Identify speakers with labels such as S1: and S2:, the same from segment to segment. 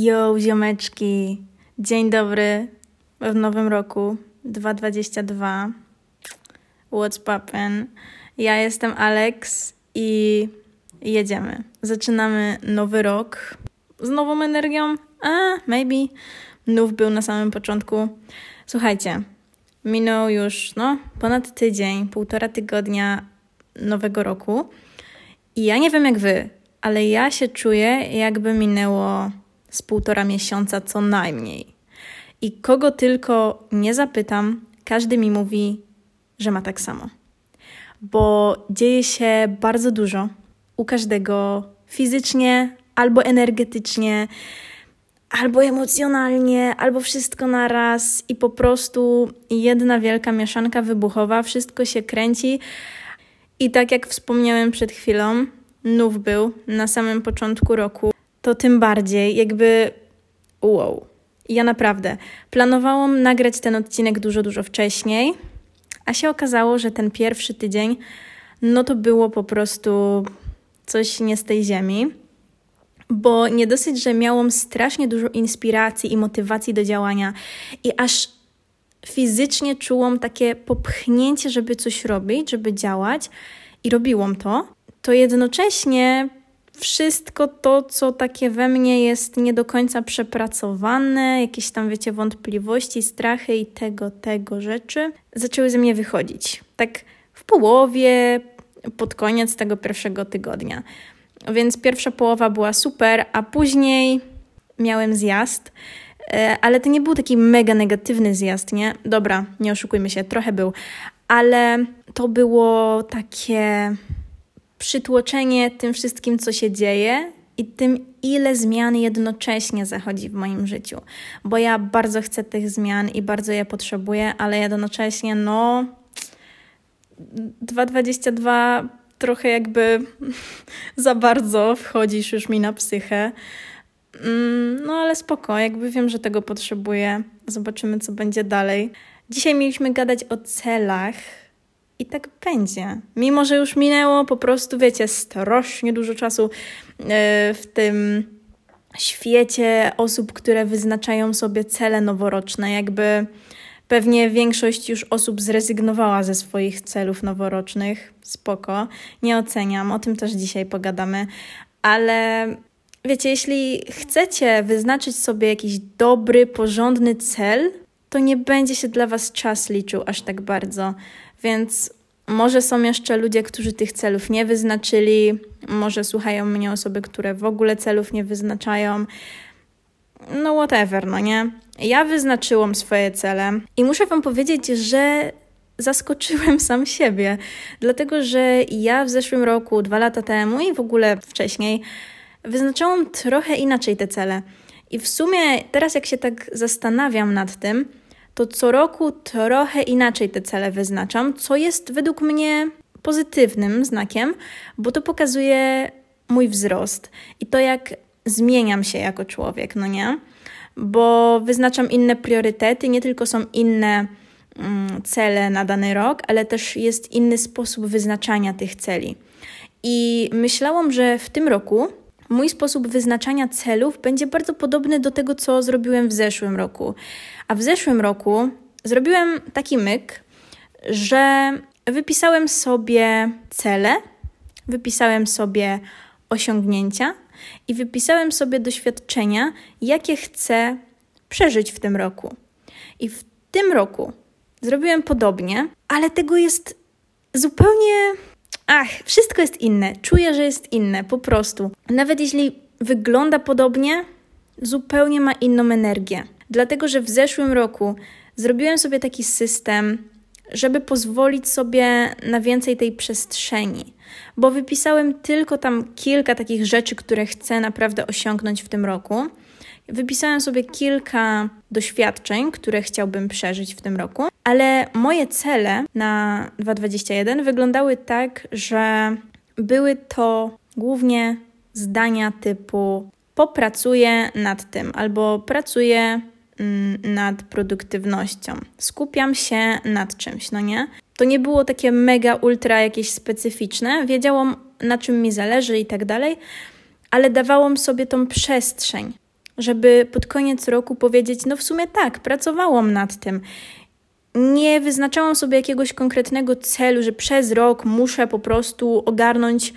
S1: Yo, ziomeczki! Dzień dobry w nowym roku 2022. What's poppin'? Ja jestem Alex i jedziemy. Zaczynamy nowy rok z nową energią. A, maybe. Nów był na samym początku. Słuchajcie, minął już no, ponad tydzień, półtora tygodnia nowego roku. I ja nie wiem jak wy, ale ja się czuję, jakby minęło z półtora miesiąca co najmniej. I kogo tylko nie zapytam, każdy mi mówi, że ma tak samo. Bo dzieje się bardzo dużo u każdego fizycznie albo energetycznie, albo emocjonalnie, albo wszystko na raz i po prostu jedna wielka mieszanka wybuchowa, wszystko się kręci. I tak jak wspomniałem przed chwilą, nów był na samym początku roku, to tym bardziej jakby wow. Ja naprawdę planowałam nagrać ten odcinek dużo, dużo wcześniej, a się okazało, że ten pierwszy tydzień, no to było po prostu coś nie z tej ziemi, bo nie dosyć, że miałam strasznie dużo inspiracji i motywacji do działania i aż fizycznie czułam takie popchnięcie, żeby coś robić, żeby działać i robiłam to, to jednocześnie wszystko to, co takie we mnie jest nie do końca przepracowane, jakieś tam, wiecie, wątpliwości, strachy i tego, tego rzeczy, zaczęły ze mnie wychodzić. Tak w połowie, pod koniec tego pierwszego tygodnia. Więc pierwsza połowa była super, a później miałem zjazd, e, ale to nie był taki mega negatywny zjazd, nie? Dobra, nie oszukujmy się, trochę był, ale to było takie przytłoczenie tym wszystkim, co się dzieje i tym, ile zmian jednocześnie zachodzi w moim życiu. Bo ja bardzo chcę tych zmian i bardzo je potrzebuję, ale jednocześnie, no, 2,22 trochę jakby za bardzo wchodzisz już mi na psychę. Mm, no ale spoko, jakby wiem, że tego potrzebuję. Zobaczymy, co będzie dalej. Dzisiaj mieliśmy gadać o celach i tak będzie. Mimo, że już minęło po prostu, wiecie, strasznie dużo czasu e, w tym świecie osób, które wyznaczają sobie cele noworoczne, jakby pewnie większość już osób zrezygnowała ze swoich celów noworocznych. Spoko, nie oceniam, o tym też dzisiaj pogadamy, ale wiecie, jeśli chcecie wyznaczyć sobie jakiś dobry, porządny cel, to nie będzie się dla Was czas liczył aż tak bardzo. Więc może są jeszcze ludzie, którzy tych celów nie wyznaczyli, może słuchają mnie osoby, które w ogóle celów nie wyznaczają. No, whatever, no nie? Ja wyznaczyłam swoje cele i muszę Wam powiedzieć, że zaskoczyłem sam siebie, dlatego że ja w zeszłym roku, dwa lata temu i w ogóle wcześniej wyznaczałam trochę inaczej te cele. I w sumie teraz, jak się tak zastanawiam nad tym, to co roku trochę inaczej te cele wyznaczam, co jest według mnie pozytywnym znakiem, bo to pokazuje mój wzrost i to, jak zmieniam się jako człowiek, no nie? Bo wyznaczam inne priorytety, nie tylko są inne mm, cele na dany rok, ale też jest inny sposób wyznaczania tych celi. I myślałam, że w tym roku mój sposób wyznaczania celów będzie bardzo podobny do tego, co zrobiłem w zeszłym roku. A w zeszłym roku zrobiłem taki myk, że wypisałem sobie cele, wypisałem sobie osiągnięcia i wypisałem sobie doświadczenia, jakie chcę przeżyć w tym roku. I w tym roku zrobiłem podobnie, ale tego jest zupełnie. Ach, wszystko jest inne. Czuję, że jest inne, po prostu. Nawet jeśli wygląda podobnie, zupełnie ma inną energię. Dlatego, że w zeszłym roku zrobiłem sobie taki system, żeby pozwolić sobie na więcej tej przestrzeni, bo wypisałem tylko tam kilka takich rzeczy, które chcę naprawdę osiągnąć w tym roku. Wypisałem sobie kilka doświadczeń, które chciałbym przeżyć w tym roku, ale moje cele na 2021 wyglądały tak, że były to głównie zdania typu popracuję nad tym albo pracuję Mm, nad produktywnością. Skupiam się nad czymś, no nie? To nie było takie mega, ultra jakieś specyficzne. Wiedziałam, na czym mi zależy i tak dalej, ale dawałam sobie tą przestrzeń. żeby pod koniec roku powiedzieć: No, w sumie tak, pracowałam nad tym. Nie wyznaczałam sobie jakiegoś konkretnego celu, że przez rok muszę po prostu ogarnąć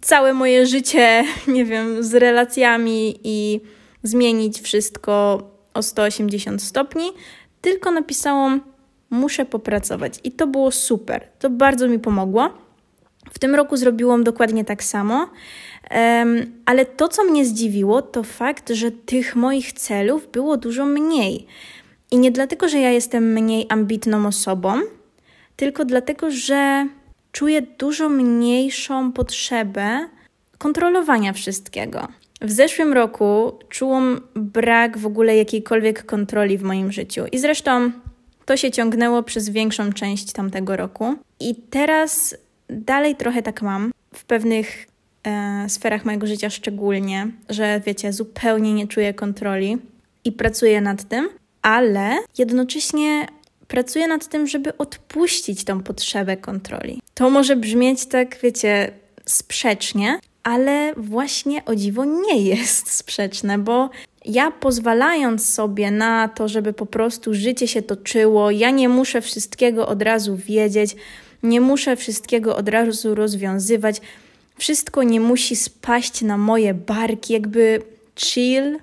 S1: całe moje życie, nie wiem, z relacjami i zmienić wszystko o 180 stopni, tylko napisałam: Muszę popracować. I to było super. To bardzo mi pomogło. W tym roku zrobiłam dokładnie tak samo. Um, ale to, co mnie zdziwiło, to fakt, że tych moich celów było dużo mniej. I nie dlatego, że ja jestem mniej ambitną osobą, tylko dlatego, że czuję dużo mniejszą potrzebę kontrolowania wszystkiego. W zeszłym roku czułam brak w ogóle jakiejkolwiek kontroli w moim życiu. I zresztą to się ciągnęło przez większą część tamtego roku. I teraz dalej trochę tak mam. W pewnych e, sferach mojego życia szczególnie, że wiecie, zupełnie nie czuję kontroli i pracuję nad tym, ale jednocześnie pracuję nad tym, żeby odpuścić tą potrzebę kontroli. To może brzmieć tak, wiecie, sprzecznie, ale właśnie o dziwo nie jest sprzeczne, bo ja pozwalając sobie na to, żeby po prostu życie się toczyło, ja nie muszę wszystkiego od razu wiedzieć, nie muszę wszystkiego od razu rozwiązywać, wszystko nie musi spaść na moje barki, jakby chill,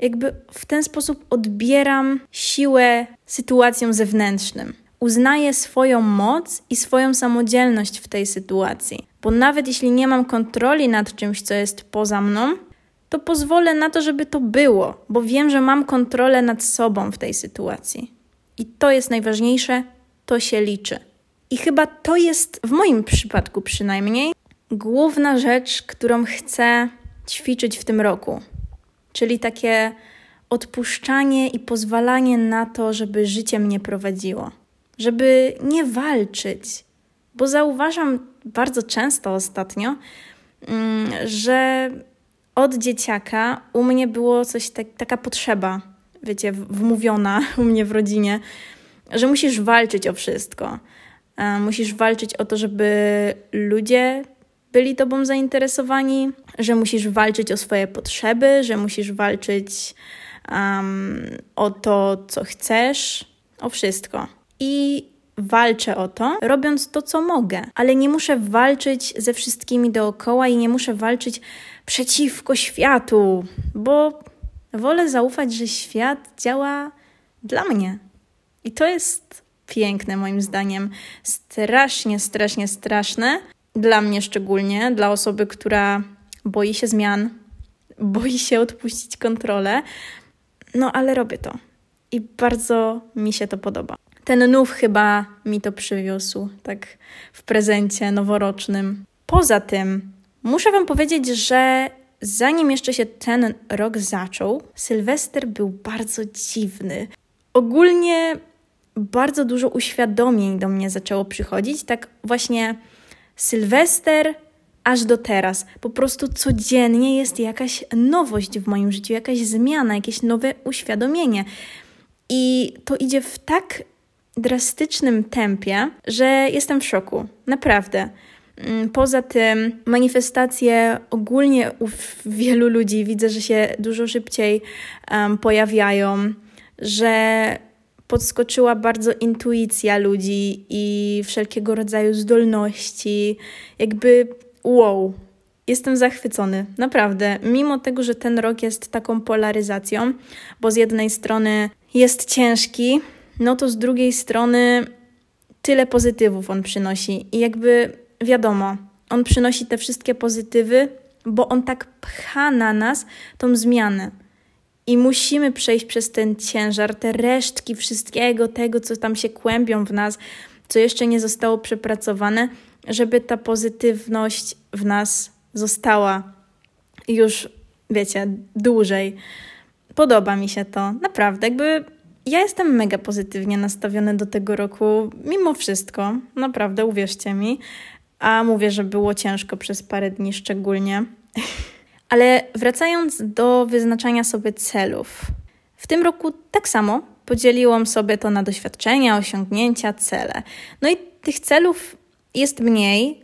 S1: jakby w ten sposób odbieram siłę sytuacjom zewnętrznym. Uznaję swoją moc i swoją samodzielność w tej sytuacji. Bo nawet jeśli nie mam kontroli nad czymś, co jest poza mną, to pozwolę na to, żeby to było, bo wiem, że mam kontrolę nad sobą w tej sytuacji. I to jest najważniejsze, to się liczy. I chyba to jest, w moim przypadku przynajmniej, główna rzecz, którą chcę ćwiczyć w tym roku. Czyli takie odpuszczanie i pozwalanie na to, żeby życie mnie prowadziło. Żeby nie walczyć, bo zauważam bardzo często ostatnio, mm, że od dzieciaka u mnie było coś tak, taka potrzeba, wiecie, wmówiona u mnie w rodzinie, że musisz walczyć o wszystko. E, musisz walczyć o to, żeby ludzie byli tobą zainteresowani, że musisz walczyć o swoje potrzeby, że musisz walczyć um, o to, co chcesz, o wszystko. I walczę o to, robiąc to, co mogę, ale nie muszę walczyć ze wszystkimi dookoła i nie muszę walczyć przeciwko światu, bo wolę zaufać, że świat działa dla mnie. I to jest piękne, moim zdaniem. Strasznie, strasznie straszne. Dla mnie szczególnie, dla osoby, która boi się zmian, boi się odpuścić kontrolę. No ale robię to. I bardzo mi się to podoba. Ten nów chyba mi to przywiózł, tak w prezencie noworocznym. Poza tym, muszę Wam powiedzieć, że zanim jeszcze się ten rok zaczął, Sylwester był bardzo dziwny. Ogólnie bardzo dużo uświadomień do mnie zaczęło przychodzić, tak właśnie Sylwester aż do teraz. Po prostu codziennie jest jakaś nowość w moim życiu, jakaś zmiana, jakieś nowe uświadomienie. I to idzie w tak drastycznym tempie, że jestem w szoku. Naprawdę. Mm, poza tym, manifestacje ogólnie u wielu ludzi widzę, że się dużo szybciej um, pojawiają, że podskoczyła bardzo intuicja ludzi i wszelkiego rodzaju zdolności. Jakby wow, jestem zachwycony, naprawdę. Mimo tego, że ten rok jest taką polaryzacją, bo z jednej strony jest ciężki, no to z drugiej strony tyle pozytywów on przynosi. I jakby wiadomo, on przynosi te wszystkie pozytywy, bo on tak pcha na nas tą zmianę. I musimy przejść przez ten ciężar, te resztki wszystkiego tego, co tam się kłębią w nas, co jeszcze nie zostało przepracowane, żeby ta pozytywność w nas została już, wiecie, dłużej. Podoba mi się to, naprawdę. Jakby ja jestem mega pozytywnie nastawiona do tego roku, mimo wszystko, naprawdę, uwierzcie mi. A mówię, że było ciężko przez parę dni szczególnie. Ale wracając do wyznaczania sobie celów. W tym roku tak samo podzieliłam sobie to na doświadczenia, osiągnięcia, cele. No i tych celów jest mniej.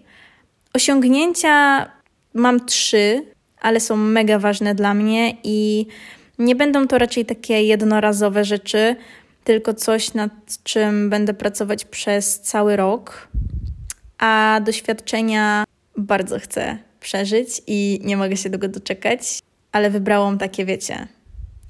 S1: Osiągnięcia mam trzy, ale są mega ważne dla mnie i Nie będą to raczej takie jednorazowe rzeczy, tylko coś, nad czym będę pracować przez cały rok. A doświadczenia bardzo chcę przeżyć i nie mogę się tego doczekać, ale wybrałam takie, wiecie,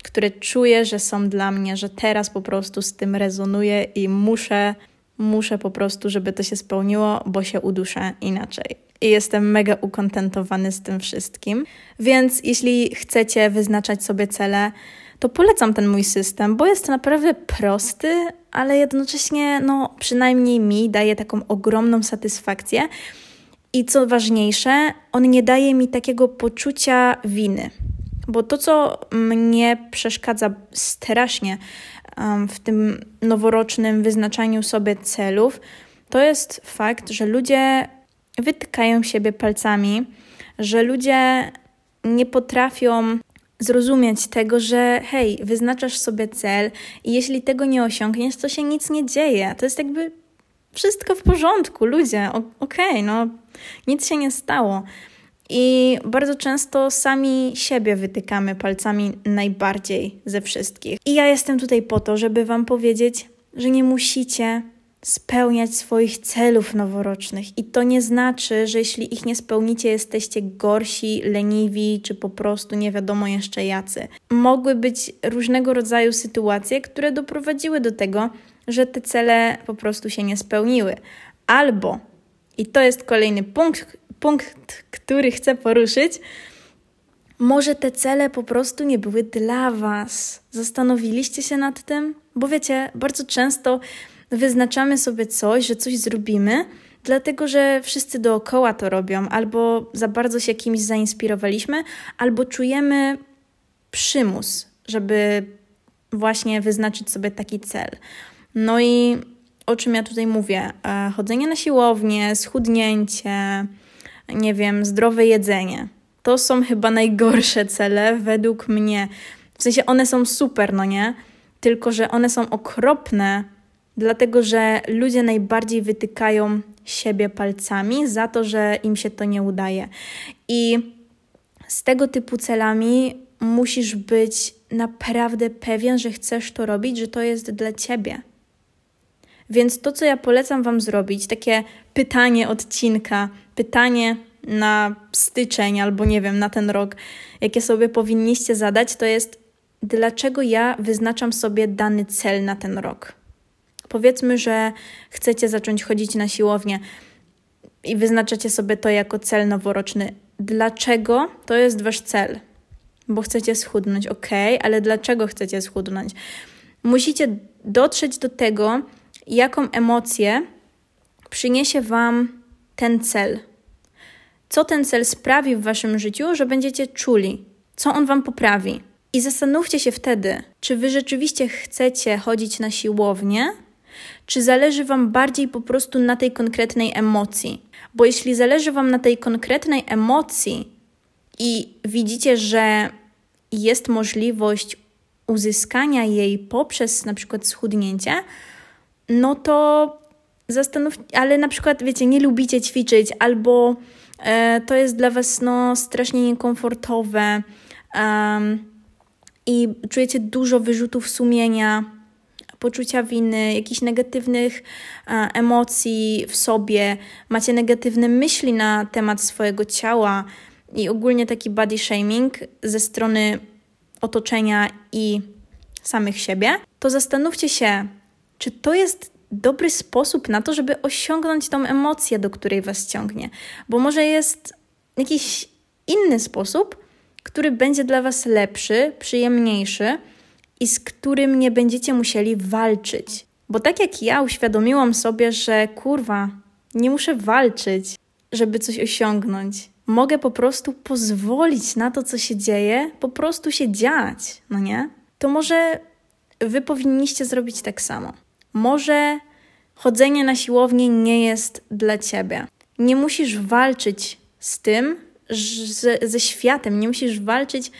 S1: które czuję, że są dla mnie, że teraz po prostu z tym rezonuję i muszę, muszę po prostu, żeby to się spełniło, bo się uduszę inaczej. I jestem mega ukontentowany z tym wszystkim. Więc jeśli chcecie wyznaczać sobie cele, to polecam ten mój system, bo jest naprawdę prosty, ale jednocześnie, no, przynajmniej mi daje taką ogromną satysfakcję. I co ważniejsze, on nie daje mi takiego poczucia winy. Bo to, co mnie przeszkadza strasznie w tym noworocznym wyznaczaniu sobie celów, to jest fakt, że ludzie wytykają siebie palcami, że ludzie nie potrafią zrozumieć tego, że hej, wyznaczasz sobie cel i jeśli tego nie osiągniesz, to się nic nie dzieje. To jest jakby wszystko w porządku, ludzie, okej, okay, no nic się nie stało. I bardzo często sami siebie wytykamy palcami najbardziej ze wszystkich. I ja jestem tutaj po to, żeby Wam powiedzieć, że nie musicie spełniać swoich celów noworocznych. I to nie znaczy, że jeśli ich nie spełnicie, jesteście gorsi, leniwi, czy po prostu nie wiadomo jeszcze jacy. Mogły być różnego rodzaju sytuacje, które doprowadziły do tego, że te cele po prostu się nie spełniły. Albo, i to jest kolejny punkt, punkt, który chcę poruszyć, może te cele po prostu nie były dla Was. Zastanowiliście się nad tym? Bo wiecie, bardzo często wyznaczamy sobie coś, że coś zrobimy, dlatego że wszyscy dookoła to robią, albo za bardzo się kimś zainspirowaliśmy, albo czujemy przymus, żeby właśnie wyznaczyć sobie taki cel. No i o czym ja tutaj mówię? E, chodzenie na siłownię, schudnięcie, nie wiem, zdrowe jedzenie. To są chyba najgorsze cele według mnie. W sensie one są super, no nie? Tylko, że one są okropne, dlatego że ludzie najbardziej wytykają siebie palcami za to, że im się to nie udaje. I z tego typu celami musisz być naprawdę pewien, że chcesz to robić, że to jest dla ciebie. Więc to, co ja polecam Wam zrobić, takie pytanie odcinka, pytanie na styczeń albo nie wiem, na ten rok, jakie sobie powinniście zadać, to jest dlaczego ja wyznaczam sobie dany cel na ten rok. Powiedzmy, że chcecie zacząć chodzić na siłownię i wyznaczacie sobie to jako cel noworoczny. Dlaczego to jest wasz cel? Bo chcecie schudnąć, ok, ale dlaczego chcecie schudnąć? Musicie dotrzeć do tego, jaką emocję przyniesie Wam ten cel. Co ten cel sprawi w Waszym życiu, że będziecie czuli, co on Wam poprawi. I zastanówcie się wtedy, czy Wy rzeczywiście chcecie chodzić na siłownię, czy zależy Wam bardziej po prostu na tej konkretnej emocji. Bo jeśli zależy Wam na tej konkretnej emocji i widzicie, że jest możliwość uzyskania jej poprzez na przykład schudnięcie, no to zastanów, ale na przykład, wiecie, nie lubicie ćwiczyć, albo e, to jest dla Was no, strasznie niekomfortowe i czujecie dużo wyrzutów sumienia, poczucia winy, jakichś negatywnych e, emocji w sobie, macie negatywne myśli na temat swojego ciała i ogólnie taki body shaming ze strony otoczenia i samych siebie, to zastanówcie się, czy to jest dobry sposób na to, żeby osiągnąć tą emocję, do której was ciągnie? Bo może jest jakiś inny sposób, który będzie dla was lepszy, przyjemniejszy i z którym nie będziecie musieli walczyć. Bo tak jak ja uświadomiłam sobie, że kurwa, nie muszę walczyć, żeby coś osiągnąć. Mogę po prostu pozwolić na to, co się dzieje, po prostu się dziać, no nie? To może wy powinniście zrobić tak samo. Może chodzenie na siłownię nie jest dla ciebie. Nie musisz walczyć z tym, ze światem, nie musisz walczyć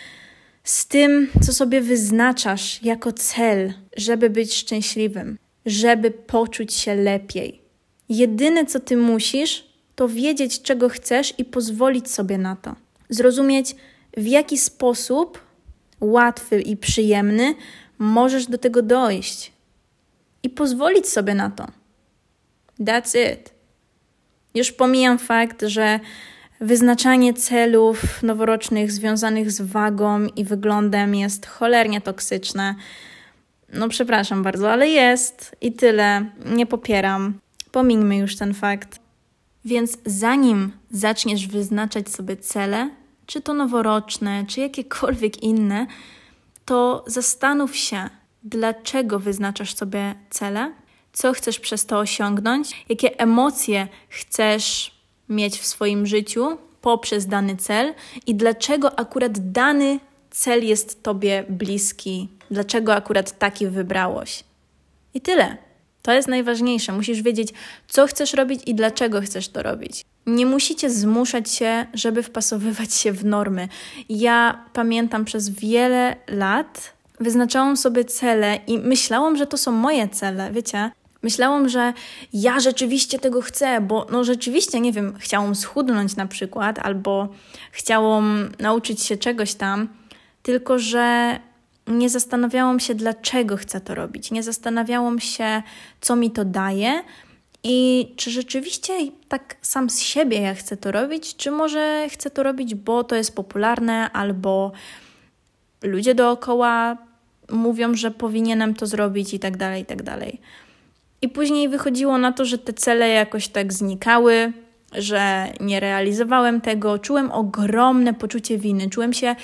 S1: z tym, co sobie wyznaczasz jako cel, żeby być szczęśliwym, żeby poczuć się lepiej. Jedyne, co ty musisz, to wiedzieć, czego chcesz i pozwolić sobie na to. Zrozumieć, w jaki sposób łatwy i przyjemny, możesz do tego dojść i pozwolić sobie na to. That's it. Już pomijam fakt, że wyznaczanie celów noworocznych związanych z wagą i wyglądem jest cholernie toksyczne. No, przepraszam bardzo, ale jest i tyle. Nie popieram. Pomińmy już ten fakt. Więc zanim zaczniesz wyznaczać sobie cele, czy to noworoczne, czy jakiekolwiek inne, to zastanów się, dlaczego wyznaczasz sobie cele, co chcesz przez to osiągnąć, jakie emocje chcesz mieć w swoim życiu poprzez dany cel i dlaczego akurat dany cel jest Tobie bliski, dlaczego akurat taki wybrałeś. I tyle. To jest najważniejsze. Musisz wiedzieć, co chcesz robić i dlaczego chcesz to robić. Nie musicie zmuszać się, żeby wpasowywać się w normy. Ja pamiętam przez wiele lat wyznaczałam sobie cele i myślałam, że to są moje cele, wiecie? Myślałam, że ja rzeczywiście tego chcę, bo no rzeczywiście, nie wiem, chciałam schudnąć na przykład, albo chciałam nauczyć się czegoś tam, tylko że nie zastanawiałam się, dlaczego chcę to robić. Nie zastanawiałam się, co mi to daje i czy rzeczywiście tak sam z siebie ja chcę to robić, czy może chcę to robić, bo to jest popularne, albo ludzie dookoła mówią, że powinienem to zrobić i tak dalej, i tak dalej. I później wychodziło na to, że te cele jakoś tak znikały, że nie realizowałem tego. Czułem ogromne poczucie winy, czułem się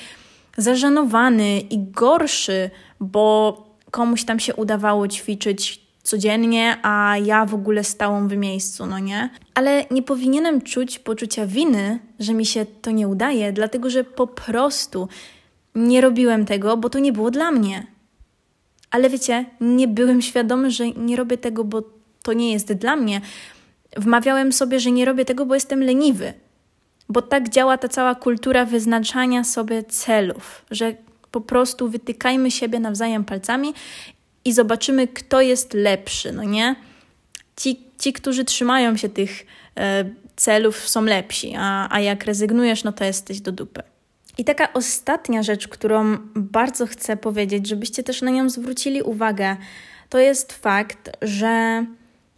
S1: zażenowany i gorszy, bo komuś tam się udawało ćwiczyć codziennie, a ja w ogóle stałam w miejscu, no nie? Ale nie powinienem czuć poczucia winy, że mi się to nie udaje, dlatego że po prostu nie robiłem tego, bo to nie było dla mnie. Ale wiecie, nie byłem świadomy, że nie robię tego, bo to nie jest dla mnie. Wmawiałem sobie, że nie robię tego, bo jestem leniwy. Bo tak działa ta cała kultura wyznaczania sobie celów, że po prostu wytykajmy siebie nawzajem palcami i zobaczymy, kto jest lepszy, no nie? Ci, ci którzy trzymają się tych e, celów, są lepsi, a, a jak rezygnujesz, no to jesteś do dupy. I taka ostatnia rzecz, którą bardzo chcę powiedzieć, żebyście też na nią zwrócili uwagę, to jest fakt, że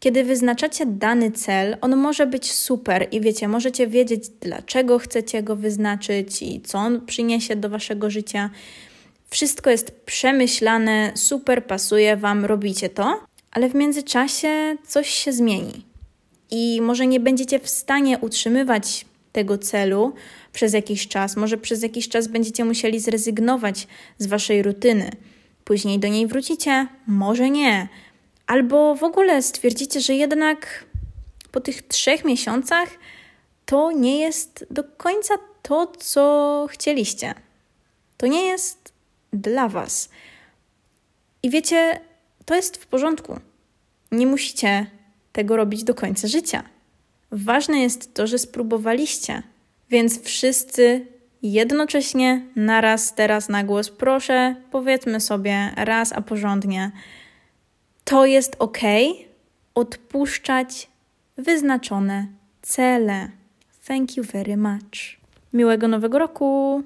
S1: kiedy wyznaczacie dany cel, on może być super i wiecie, możecie wiedzieć, dlaczego chcecie go wyznaczyć i co on przyniesie do waszego życia. Wszystko jest przemyślane, super pasuje wam, robicie to, ale w międzyczasie coś się zmieni. I może nie będziecie w stanie utrzymywać tego celu przez jakiś czas, może przez jakiś czas będziecie musieli zrezygnować z waszej rutyny. Później do niej wrócicie, może nie. Albo w ogóle stwierdzicie, że jednak po tych trzech miesiącach to nie jest do końca to, co chcieliście. To nie jest dla Was. I wiecie, to jest w porządku. Nie musicie tego robić do końca życia. Ważne jest to, że spróbowaliście. Więc wszyscy jednocześnie, naraz, teraz na głos, proszę, powiedzmy sobie raz, a porządnie. To jest ok, odpuszczać wyznaczone cele. Thank you very much. Miłego Nowego Roku!